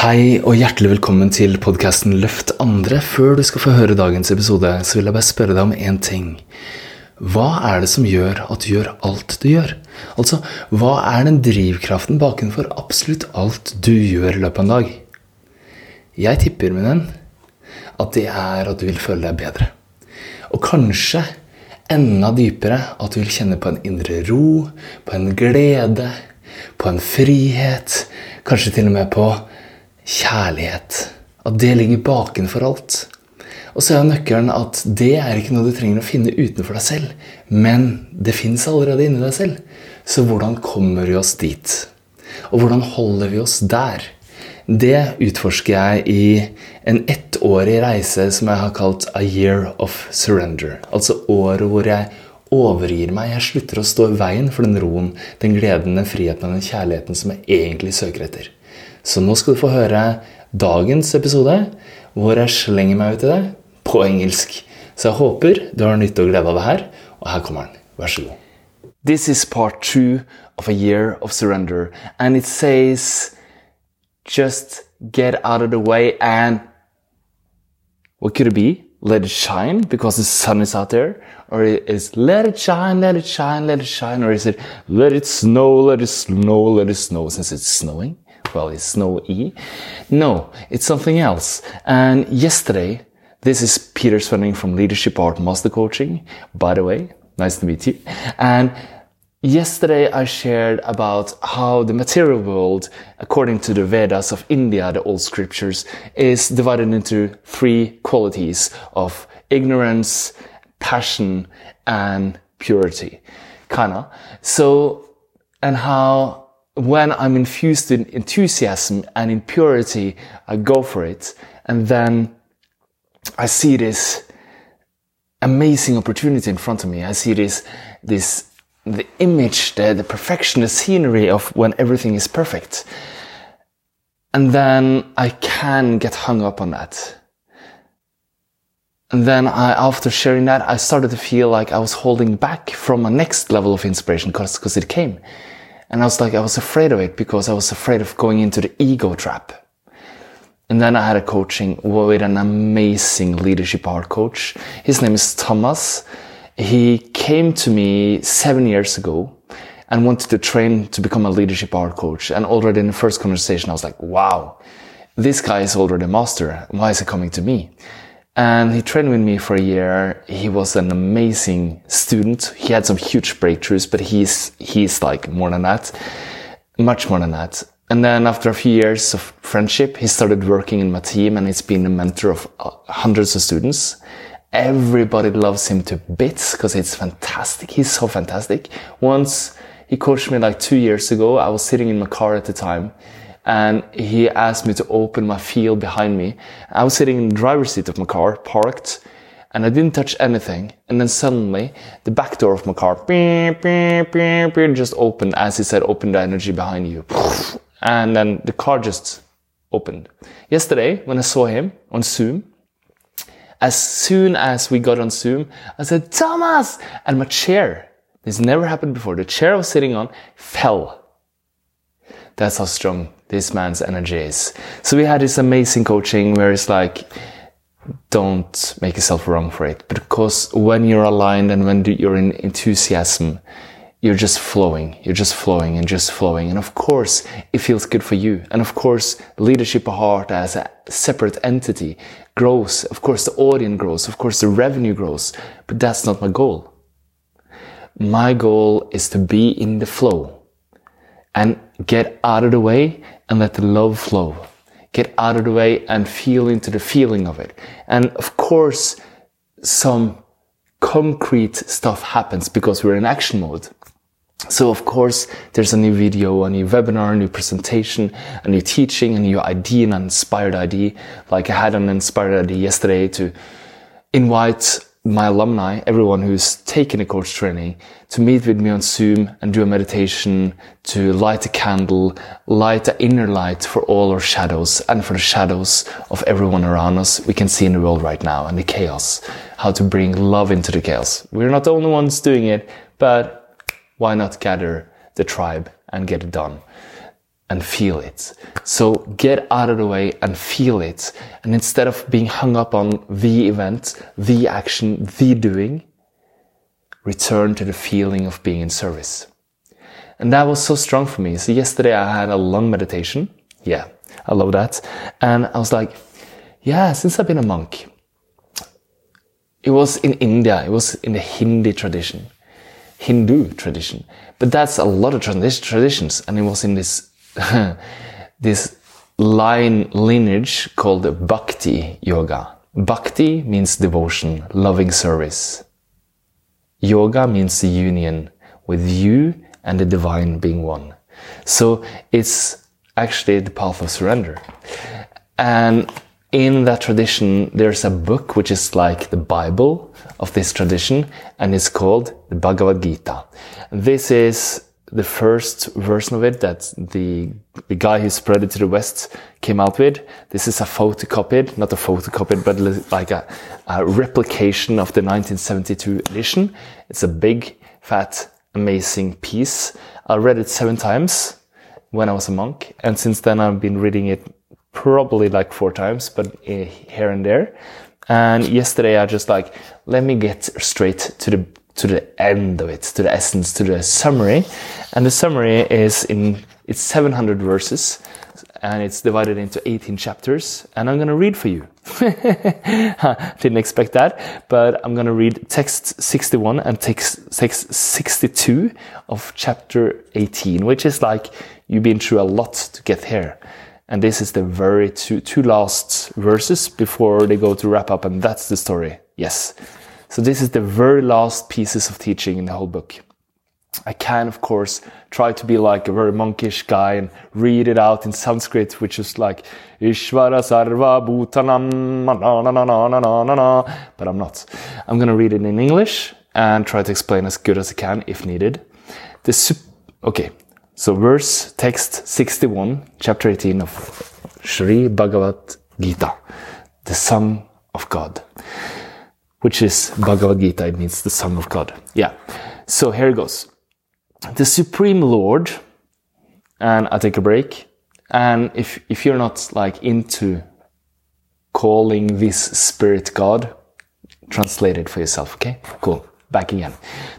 Hei og hjertelig velkommen til podkasten Løft andre. Før du skal få høre dagens episode, så vil jeg bare spørre deg om én ting. Hva er det som gjør at du gjør alt du gjør? Altså, hva er den drivkraften bakenfor absolutt alt du gjør i løpet av en dag? Jeg tipper, min venn, at det er at du vil føle deg bedre. Og kanskje enda dypere at du vil kjenne på en indre ro, på en glede, på en frihet, kanskje til og med på kjærlighet. At det ligger bakenfor alt. Og så er nøkkelen at det er ikke noe du trenger å finne utenfor deg selv, men det fins allerede inni deg selv. Så hvordan kommer vi oss dit? Og hvordan holder vi oss der? Det utforsker jeg i en ettårig reise som jeg har kalt A Year of Surrender. Altså året hvor jeg overgir meg. Jeg slutter å stå i veien for den roen, den gleden, den friheten og den kjærligheten som jeg egentlig søker etter. Så nå skal du få høre dagens episode, hvor jeg slenger meg ut i det på engelsk. Så jeg håper du har nytte og glede av det her, og her kommer den. Vær så god. This is part two of a year of surrender, and it says just get out of the way and what could it be? Let it shine because the sun is out there? Or is let it shine, let it shine, let it shine? Or is it let it snow, let it snow, let it snow since it's snowing? Well, it's no E. No, it's something else. And yesterday, this is Peter Svenning from Leadership Art Master Coaching, by the way. Nice to meet you. And Yesterday I shared about how the material world, according to the Vedas of India, the old scriptures, is divided into three qualities of ignorance, passion, and purity. Kinda. So, and how when I'm infused in enthusiasm and in purity, I go for it. And then I see this amazing opportunity in front of me. I see this, this the image, the, the perfection, the scenery of when everything is perfect. And then I can get hung up on that. And then I, after sharing that, I started to feel like I was holding back from a next level of inspiration because it came. And I was like, I was afraid of it because I was afraid of going into the ego trap. And then I had a coaching with an amazing leadership art coach. His name is Thomas he came to me seven years ago and wanted to train to become a leadership art coach. And already in the first conversation, I was like, wow, this guy is already a master. Why is he coming to me? And he trained with me for a year. He was an amazing student. He had some huge breakthroughs, but he's, he's like more than that, much more than that. And then after a few years of friendship, he started working in my team and he's been a mentor of uh, hundreds of students. Everybody loves him to bits because it's fantastic. He's so fantastic. Once he coached me like two years ago. I was sitting in my car at the time and he asked me to open my field behind me. I was sitting in the driver's seat of my car, parked, and I didn't touch anything. And then suddenly the back door of my car beep, beep, beep, beep, just opened as he said, open the energy behind you. And then the car just opened. Yesterday, when I saw him on Zoom, as soon as we got on Zoom, I said, Thomas! And my chair, this never happened before, the chair I was sitting on fell. That's how strong this man's energy is. So we had this amazing coaching where it's like, don't make yourself wrong for it. Because when you're aligned and when you're in enthusiasm, you're just flowing. You're just flowing and just flowing. And of course, it feels good for you. And of course, leadership of heart as a separate entity grows. Of course, the audience grows. Of course, the revenue grows. But that's not my goal. My goal is to be in the flow and get out of the way and let the love flow. Get out of the way and feel into the feeling of it. And of course, some concrete stuff happens because we're in action mode. So of course, there's a new video, a new webinar, a new presentation, a new teaching, a new idea, an inspired idea. Like I had an inspired idea yesterday to invite my alumni, everyone who's taken a coach training, to meet with me on Zoom and do a meditation, to light a candle, light the inner light for all our shadows and for the shadows of everyone around us we can see in the world right now and the chaos. How to bring love into the chaos. We're not the only ones doing it, but why not gather the tribe and get it done? And feel it. So get out of the way and feel it. And instead of being hung up on the event, the action, the doing, return to the feeling of being in service. And that was so strong for me. So yesterday I had a long meditation. Yeah, I love that. And I was like, yeah, since I've been a monk, it was in India, it was in the Hindi tradition, Hindu tradition. But that's a lot of traditions, and it was in this this line lineage called Bhakti Yoga. Bhakti means devotion, loving service. Yoga means the union with you and the divine being one. So it's actually the path of surrender. And in that tradition, there's a book which is like the Bible of this tradition, and it's called the Bhagavad Gita. This is the first version of it that the the guy who spread it to the West came out with. This is a photocopied, not a photocopied, but like a, a replication of the 1972 edition. It's a big, fat, amazing piece. I read it seven times when I was a monk, and since then I've been reading it probably like four times, but eh, here and there. And yesterday I just like, let me get straight to the to the end of it, to the essence, to the summary. And the summary is in it's 700 verses and it's divided into 18 chapters. And I'm going to read for you. Didn't expect that, but I'm going to read text 61 and text, text 62 of chapter 18, which is like you've been through a lot to get here. And this is the very two, two last verses before they go to wrap up, and that's the story. Yes. So this is the very last pieces of teaching in the whole book. I can, of course, try to be like a very monkish guy and read it out in Sanskrit, which is like Ishvara Sarva Bhutanam, but I'm not. I'm going to read it in English and try to explain as good as I can if needed. The sup- okay, so verse text 61, chapter 18 of Sri Bhagavad Gita, the Son of God which is Bhagavad Gita. It means the Son of God. Yeah. So here it goes. The Supreme Lord, and I take a break. And if, if you're not like into calling this spirit God, translate it for yourself. Okay. Cool back again.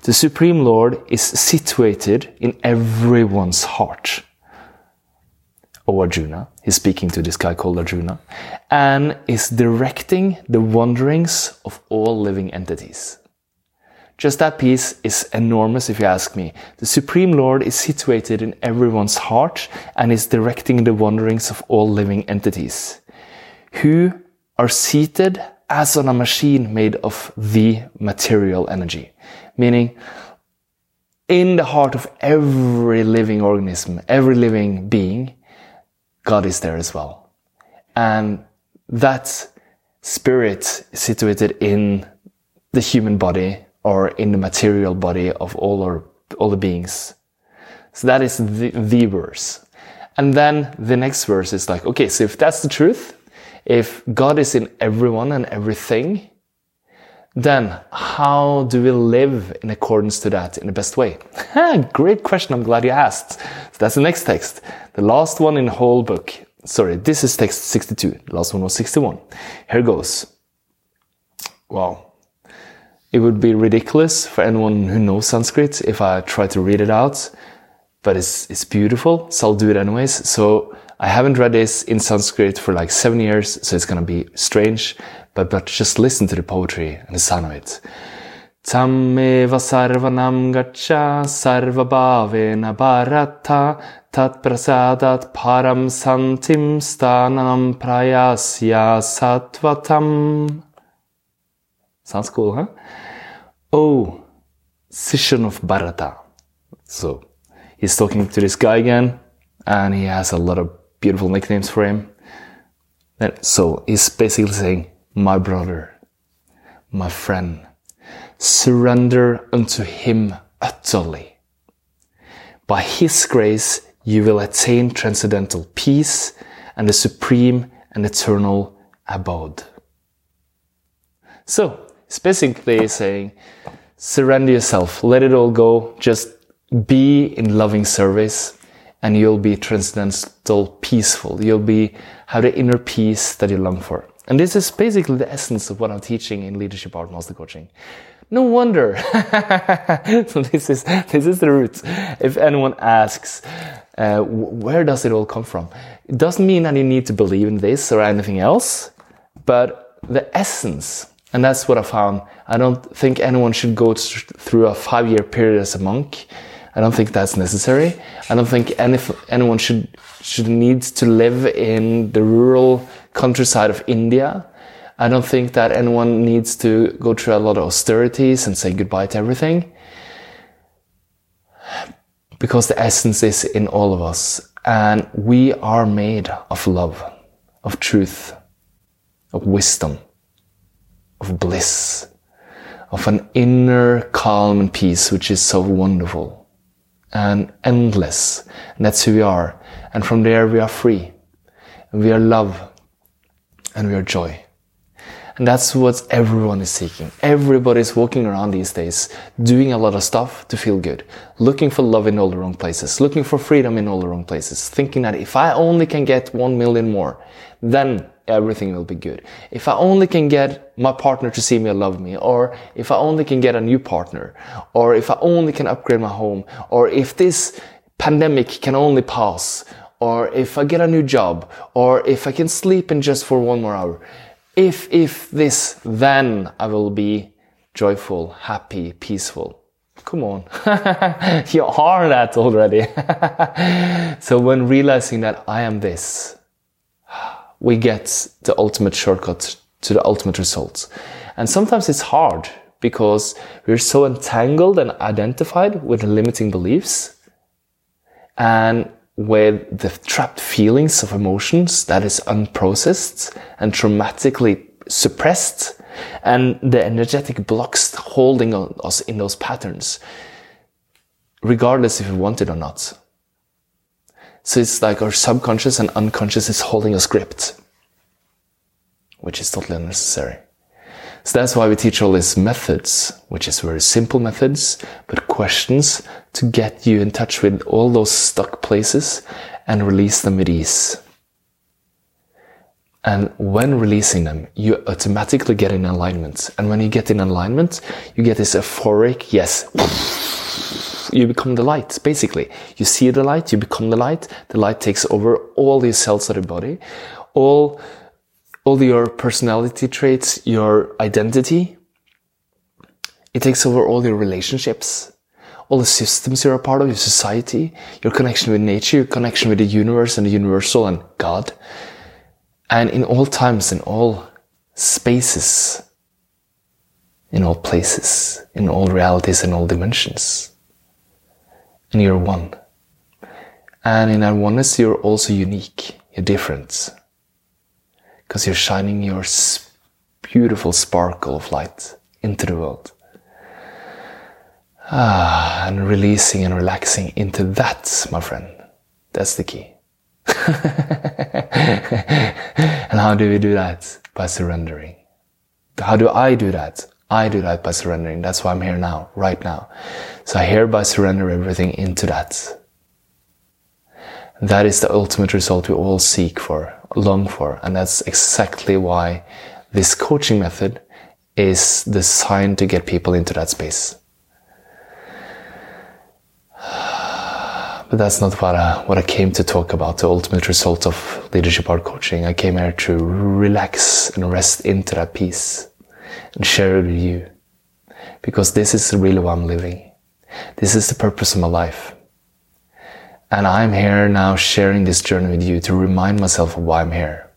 The Supreme Lord is situated in everyone's heart. O Arjuna, he's speaking to this guy called Arjuna, and is directing the wanderings of all living entities. Just that piece is enormous if you ask me. The Supreme Lord is situated in everyone's heart and is directing the wanderings of all living entities, who are seated as on a machine made of the material energy. Meaning, in the heart of every living organism, every living being, God is there as well. And that spirit situated in the human body or in the material body of all our, all the beings. So that is the, the verse. And then the next verse is like, okay, so if that's the truth, if God is in everyone and everything, then how do we live in accordance to that in the best way? Great question. I'm glad you asked. So that's the next text. The last one in the whole book. Sorry, this is text 62. The last one was 61. Here goes. Wow. It would be ridiculous for anyone who knows Sanskrit if I try to read it out, but it's, it's beautiful. So I'll do it anyways. So I haven't read this in Sanskrit for like seven years, so it's gonna be strange, but, but just listen to the poetry and the sound of it. Tammeva sarvanam gacha sarvabhavena bharata tat prasadat param santim stanam prayasya satvatam. Sounds cool, huh? Oh, Sishan of Bharata. So, he's talking to this guy again, and he has a lot of beautiful nicknames for him. So he's basically saying, my brother, my friend, surrender unto him utterly. By his grace, you will attain transcendental peace and the supreme and eternal abode. So, it's basically saying, surrender yourself, let it all go, just be in loving service, and you'll be transcendental peaceful. You'll be have the inner peace that you long for. And this is basically the essence of what I'm teaching in leadership art master coaching. No wonder. so this is this is the root. If anyone asks, uh, where does it all come from? It doesn't mean that you need to believe in this or anything else, but the essence. And that's what I found. I don't think anyone should go through a five year period as a monk. I don't think that's necessary. I don't think any, anyone should should need to live in the rural countryside of India. I don't think that anyone needs to go through a lot of austerities and say goodbye to everything. Because the essence is in all of us. And we are made of love, of truth, of wisdom, of bliss, of an inner calm and peace, which is so wonderful and endless. And that's who we are. And from there we are free. And we are love and we are joy. And that's what everyone is seeking. Everybody's walking around these days doing a lot of stuff to feel good, looking for love in all the wrong places, looking for freedom in all the wrong places, thinking that if I only can get one million more, then everything will be good. If I only can get my partner to see me and love me, or if I only can get a new partner, or if I only can upgrade my home, or if this pandemic can only pass, or if I get a new job, or if I can sleep in just for one more hour. If, if this, then I will be joyful, happy, peaceful. Come on. you are that already. so when realizing that I am this, we get the ultimate shortcut to the ultimate results. And sometimes it's hard because we're so entangled and identified with limiting beliefs and with the trapped feelings of emotions that is unprocessed and traumatically suppressed and the energetic blocks holding on us in those patterns regardless if we want it or not so it's like our subconscious and unconscious is holding a script, which is totally unnecessary so that's why we teach all these methods, which is very simple methods, but questions to get you in touch with all those stuck places and release them with ease. And when releasing them, you automatically get in alignment. And when you get in alignment, you get this euphoric, yes, you become the light, basically. You see the light, you become the light. The light takes over all these cells of the body. All all your personality traits, your identity. It takes over all your relationships, all the systems you're a part of, your society, your connection with nature, your connection with the universe and the universal and God. And in all times, in all spaces, in all places, in all realities, in all dimensions. And you're one. And in that oneness, you're also unique. You're different because you're shining your beautiful sparkle of light into the world. Ah, and releasing and relaxing into that, my friend. That's the key. and how do we do that? By surrendering. How do I do that? I do that by surrendering. That's why I'm here now, right now. So I hereby surrender everything into that. That is the ultimate result we all seek for, long for. And that's exactly why this coaching method is designed to get people into that space. But that's not what I, what I came to talk about, the ultimate result of leadership art coaching. I came here to relax and rest into that peace and share it with you. Because this is really what I'm living. This is the purpose of my life. And I'm here now sharing this journey with you to remind myself of why I'm here.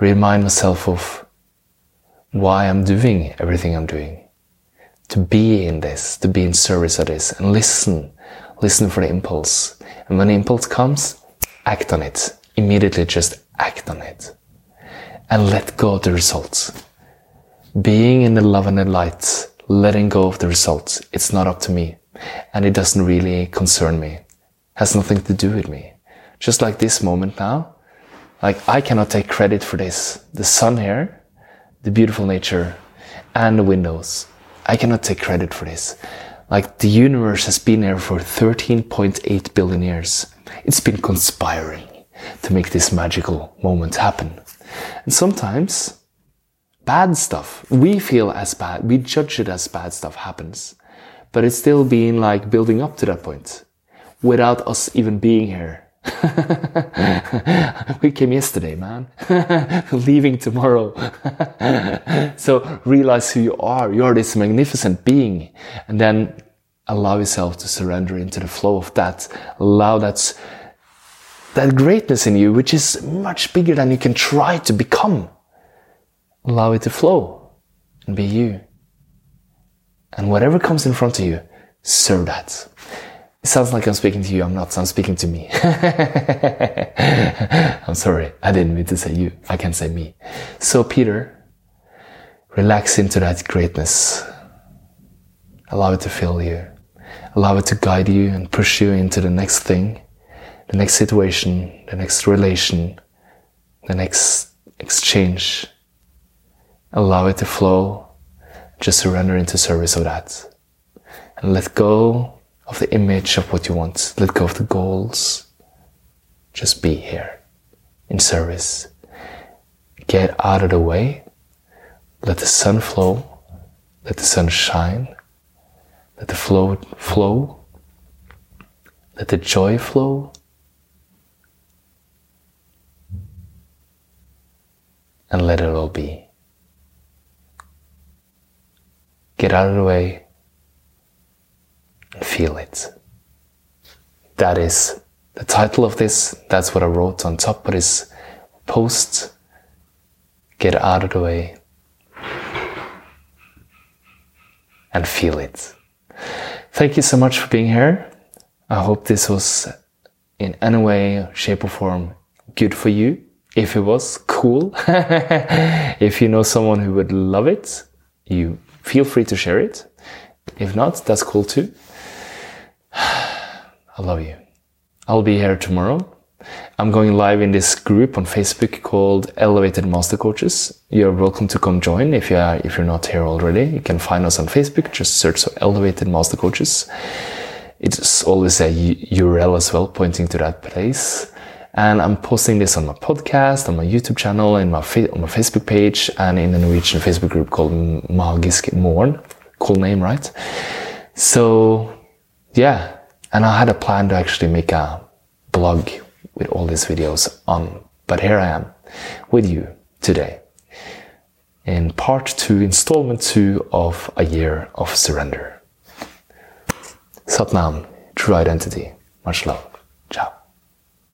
Remind myself of why I'm doing everything I'm doing. To be in this, to be in service of this and listen. Listen for the impulse. And when the impulse comes, act on it. Immediately just act on it. And let go of the results. Being in the love and the light, letting go of the results. It's not up to me. And it doesn't really concern me has nothing to do with me. Just like this moment now, like I cannot take credit for this. The sun here, the beautiful nature, and the windows. I cannot take credit for this. Like the universe has been here for 13.8 billion years. It's been conspiring to make this magical moment happen. And sometimes bad stuff, we feel as bad, we judge it as bad stuff happens. But it's still being like building up to that point without us even being here. we came yesterday, man. Leaving tomorrow. so realize who you are. You are this magnificent being. And then allow yourself to surrender into the flow of that. Allow that, that greatness in you, which is much bigger than you can try to become. Allow it to flow and be you. And whatever comes in front of you, serve that. It sounds like I'm speaking to you. I'm not. I'm speaking to me. I'm sorry. I didn't mean to say you. I can say me. So Peter, relax into that greatness. Allow it to fill you. Allow it to guide you and push you into the next thing, the next situation, the next relation, the next exchange. Allow it to flow. Just surrender into service of that. And let go of the image of what you want. Let go of the goals. Just be here in service. Get out of the way. Let the sun flow. Let the sun shine. Let the flow flow. Let the joy flow. And let it all be. Get out of the way and feel it. That is the title of this. That's what I wrote on top of this post. Get out of the way and feel it. Thank you so much for being here. I hope this was in any way, shape, or form good for you. If it was, cool. if you know someone who would love it, you feel free to share it. If not, that's cool too. I love you. I'll be here tomorrow. I'm going live in this group on Facebook called Elevated Master Coaches. You're welcome to come join if you are, if you're not here already. You can find us on Facebook. Just search for Elevated Master Coaches. It's always a URL as well pointing to that place. And I'm posting this on my podcast, on my YouTube channel, in my on my Facebook page, and in the Norwegian Facebook group called Magisk Morn. Cool name, right? So, yeah, and I had a plan to actually make a blog with all these videos on, but here I am with you today in part two, installment two of A Year of Surrender. Satnam, True Identity. Much love. Ciao.